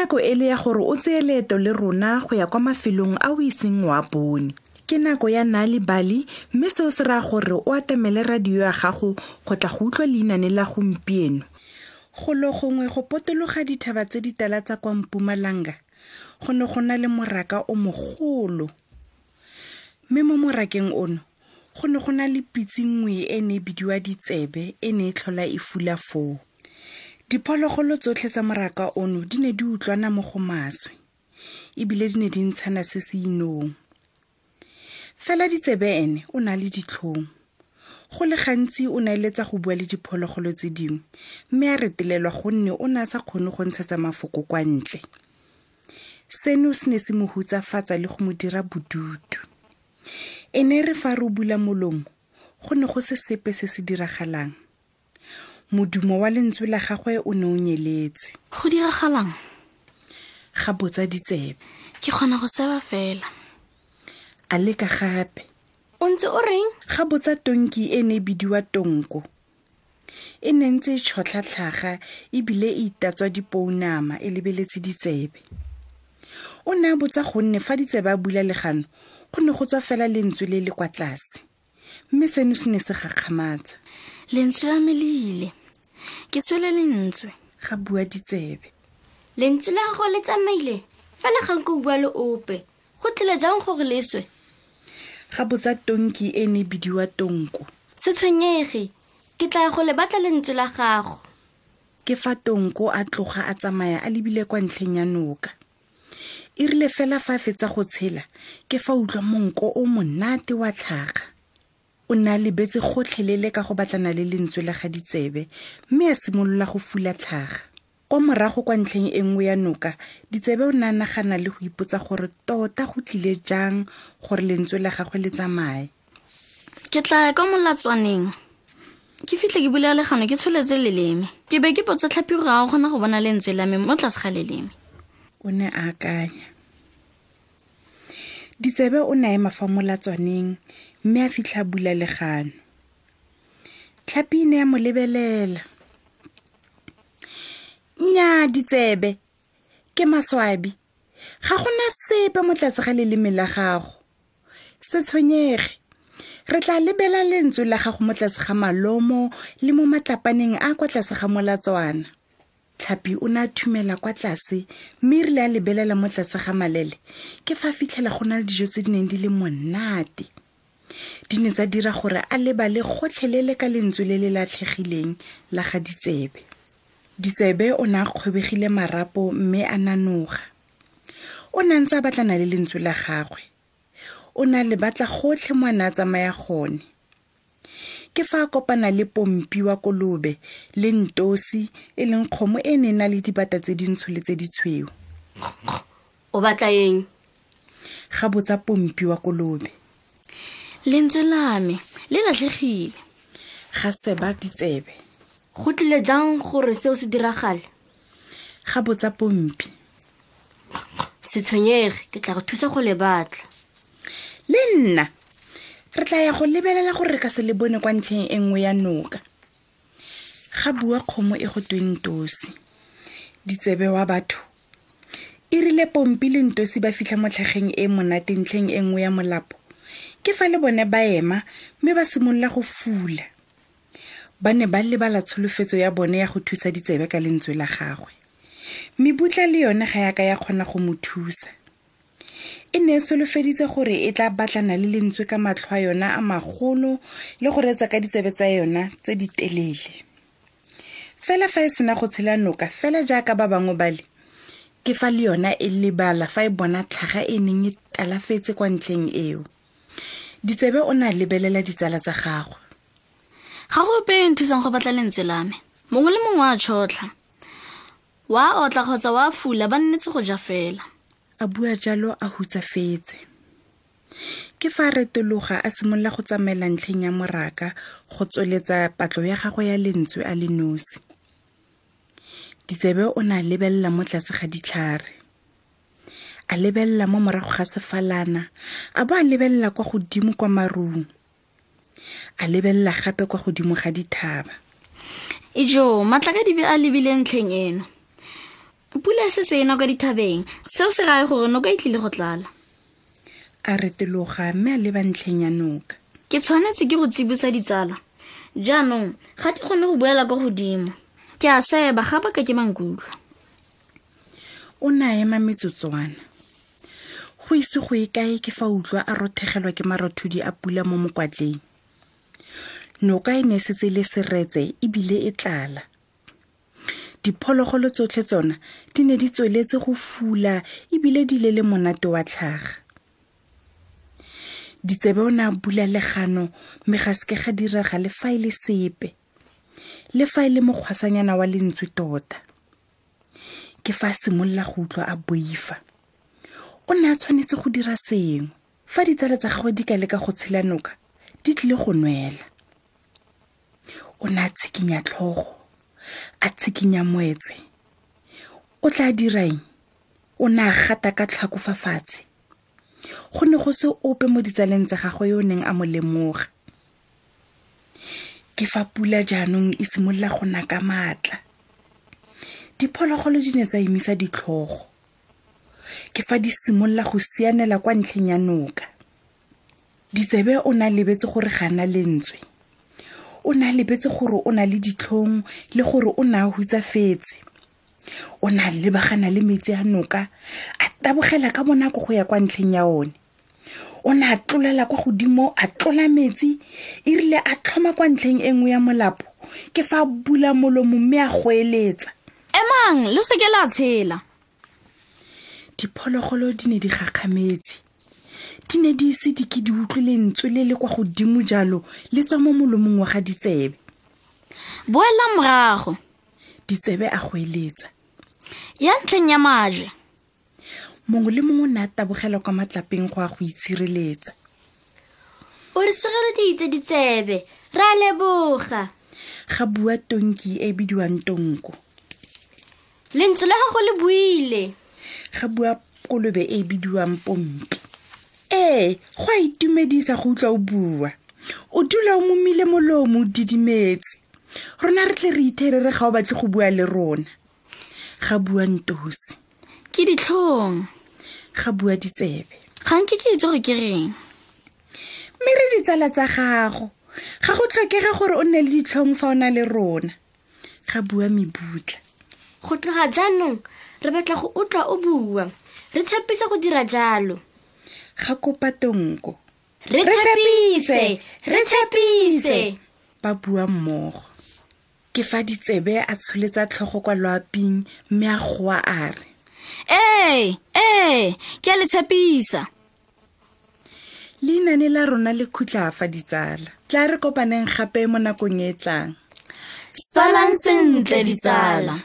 e le ya gore o tseye leeto le rona go ya kwa mafelong a o iseng wa bone. Ke nako ya nale bali mme seo se raya gore o atamele radio ya gago go tla go utlwa leinane la gompieno. Golo gongwe go potologa dithaba tse di tala tsa kwa mpumalanga go ne go na le moraka o mogolo. Mme mo morakeng ono go ne go na le pitse nngwe e ne e bidiwa ditsebe e ne e tlhola e fula foo diphologolo tsotlhe tsa moraka ono di ne di utlwana mo go maswe ebile di ne di ntshana se se inong. Fela ditsebe ene o na le ditlhong. Go le gantsi o na eletsa go bua le diphologolo tse dingwe mme a retelelwa gonne o ne a sa kgone go ntshetsa mafoko kwa ntle. Seno se ne se mo hutsafatsa le go mo dira bodutu. E ne re fa re bula molomo go ne go se sepe se se diragalang modumo wa lentswe la gagwe o ne o nyeletse. Go diragalang? Ga botsa ditsebe. Ke kgona go seba fela. A leka gape. O ntse o reng? Ga botsa tonki e ne e bidiwa tonko. E ne ntse e tšhotlhatlhaga ebile e itatswa dipounama e lebeletse ditsebe. O ne a botsa gonne fa ditsebe a bula legano go ne go tswa fela lentswe le le kwa tlase. Mme seno se ne se gakgamatsa. Lentswe la me le ile ke swele lentswe. Ga bua ditsebe. Lentswe la gago le tsamaile? Fela ga nko bua le ope. Go tlile jang gore leswe ga botsa tonki e ne e bidiwa tonko. Se tshwenyege. Ke tla go le batla lentswe la gago. Ke fa tonko a tloga a tsamaya a lebile kwa ntlheng ya noka. E rile fela fa a fetsa go tshela ke fa utlwa monko o monate wa tlhaga o ne a lebetse gotlhelele ka go batlana le lentswe la ga ditsebe mme a simolola go fula tlhaga. Kwa morago kwa ntlheng e nngwe ya noka ditsebe o ne a nagana le go ipotsa gore tota go tlile jang gore lentswe la gagwe le tsamaye. Ke tla ya kwa molatswaneng. Ke fitlhe ke bulela legano ke tsholetse leleme. Ke be ke potsa tlhapi gore ga o kgona go bona lentswe la me mo tlase ga leleme. O ne a akanya ditsebe o ne a ema fa molatswaneng mme a fitlha a bula legano. Tlhapi e ne ya mo lebelela. Nnyaa ditsebe ke maswabi. Ga gona sepe mo tlase ga leleme la gago. Se tshwenyege. Re tla lebela lentswe la gago mo tlase ga malomo le mo matlapaneng a kwa tlase ga molatswana tlhapi o ne a thumela kwa tlase mme rile a lebelela mo tlase ga malele. Ke fa fitlhela go na le dijo tse di neng di le monate. Di ne tsa dira gore a lebale gotlhelele ka lentswe le le latlhegileng la ga ditsebe. Ditsebe o ne a kgwebegile marapo mme a nanoga. O ne a ntse a batlana le lentswe la gagwe. O ne a le batla gotlhe mo a ne a tsamaya gone ke fa a kopana le pompi wa kolobe le ntosi e leng kgomo e ne e na le dibata tse dintsho le tse ditshweu o batla eng? Ga botsa pompi wa kolobe. Lentswe la me le latlhegile. Ga seba ditsebe. Go tlile jang gore seo se diragale? Ga botsa pompi. Se tshwenyege ke tla go thusa go le batla. Le nna re tla ya go lebelela gore re ka se le bone kwa ntlheng e nngwe ya noka. Ga bua kgomo e go tweng tosi ditsebe wa batho e rile pompi le ntosi ba fitlha mo tlhageng e monate ntlheng e nngwe ya molapo. Ke fa le bone ba ema mme ba simolola go fula. Ba ne ba lebala tsholofetso ya bone ya go thusa ditsebe ka lentswe la gagwe. Mebutla le yone ga yaka ya kgona go mo thusa e ne e solofeditse gore e tla batlana le lentswe ka matlho a yona a magolo le go retsa ka ditsebe tsa yona tse di telele. Fela fa e sena go tshela noka fela jaaka ba bangwe bale ke fa le yona e lebala fa e bona tlhaga e neng e talafetse kwa ntlheng eo. Ditsebe o ne a lebelela ditsala tsa gagwe. Ga go pe e nthusang go batla lentswe la me. Mongwe le mongwe a tšhotlha wa otla kgotsa wa fula ba nnetse go ja fela a bua jalo a hutsafetse. Ke fa a retologa a simolola go tsamaela ntlheng ya moraka go tsweletsa patlo ya gagwe ya lentswe a le nosi. Ditsebe o ne a lebelela mo tlase ga ditlhare. A lebelela mo morago ga sefalana. A bo a lebelela kwa godimo kwa marung. A lebelela gape kwa godimo ga dithaba. Ejo matlakadibe a lebile ntlheng eno pula e se se ena kwa dithabeng. Seo se rae gore noka e tlile go tlala. A retologa mme a leba ntlheng ya noka. Ke tshwanetse ke go tsibotsa ditsala. Jaanong ga di kgone go boela kwa godimo. Ke a seba ga baka ke mankutlo o ne a ema metsotswana go ise go e kae ke fa utlwa a rothegelwa ke marothodi a pula mo mokwatleng? Noka e ne e setse le seretse ebile e tlala diphologolo tsotlhe tsona di ne di tsweletse go fula ebile di le le monate wa tlhaga. Ditsebe o ne a bula legano mme ga seke ga direga le fa e le sepe. Le fa e le mokgwasanyana wa lentswe tota. Ke fa a simolola go utlwa a boifa. O ne a tshwanetse go dira sengwe. Fa ditsala tsa gagwe di ka leka go tshela noka di tlile go nwela. O ne a tshikinya tlhogo a tshikinya moetse. O tla dirang o ne a gata ka tlhako fa fatshe. Go ne go se ope mo ditsaleng tsa gagwe yo o neng a mo lemoga. Ke fa pula jaanong e simolola go naka maatla. Diphologolo di ne tsa emisa ditlhogo. Ke fa di simolola go sianela kwa ntlheng ya noka. Ditsebe o ne a lebetse gore ga na lentswe o na lebetse gore o na le ditlhong le gore o na a hutsafetse. O na lebagana le metsi a noka a tabogela ka bonako go ya kwa ntlheng ya one. O ne a tlolela kwa godimo a tlola metsi e rile a tlhoma kwa ntlheng e nngwe ya molapo. Ke fa a bula molomo mme a goeletsa. Emang le seke la tshela? Diphologolo di ne di gakgametse di ne di ise di ke di utlwe lentswe le le kwa godimo jalo le tswa mo molomong wa ga ditsebe. Boela morago. Ditsebe a goeletsa ya ntlheng ya maje. Mongwe le mongwe o ne a tabogela kwa matlapeng go a go itshireletsa. O re segeleditse ditsebe re a leboga. Ga bua tonki e bidiwang tonko. Lentswe la gago le buile. Ga bua kolobe e bidiwang pompi ee go a itumedisa go utlwa o bua. O dula o momile molomo o didimetse. Rona re tle re itherere ga o batle go bua le rona. Ga bua ntosi. Ke ditlhong. Ga bua ditsebe. Ganke ke itse go ke reng? Mme re ditsala tsa gago. Ga go tlhokega gore o nne le ditlhong fa o na le rona. Ga bua mebutla. Go tloga jaanong re batla go utlwa o bua. Re tshepisa go dira jalo ga kopa tonko. Re tshepise re tshepise. ba bua mmogo. Ke fa ditsebe a tsholetsa tlhogo kwa loaping mme a goa a re. Ee ee ke a le tshepisa. Leinane la rona le khutla fa ditsala. Tla re kopaneng gape mo nakong e e tlang. Salang sentle ditsala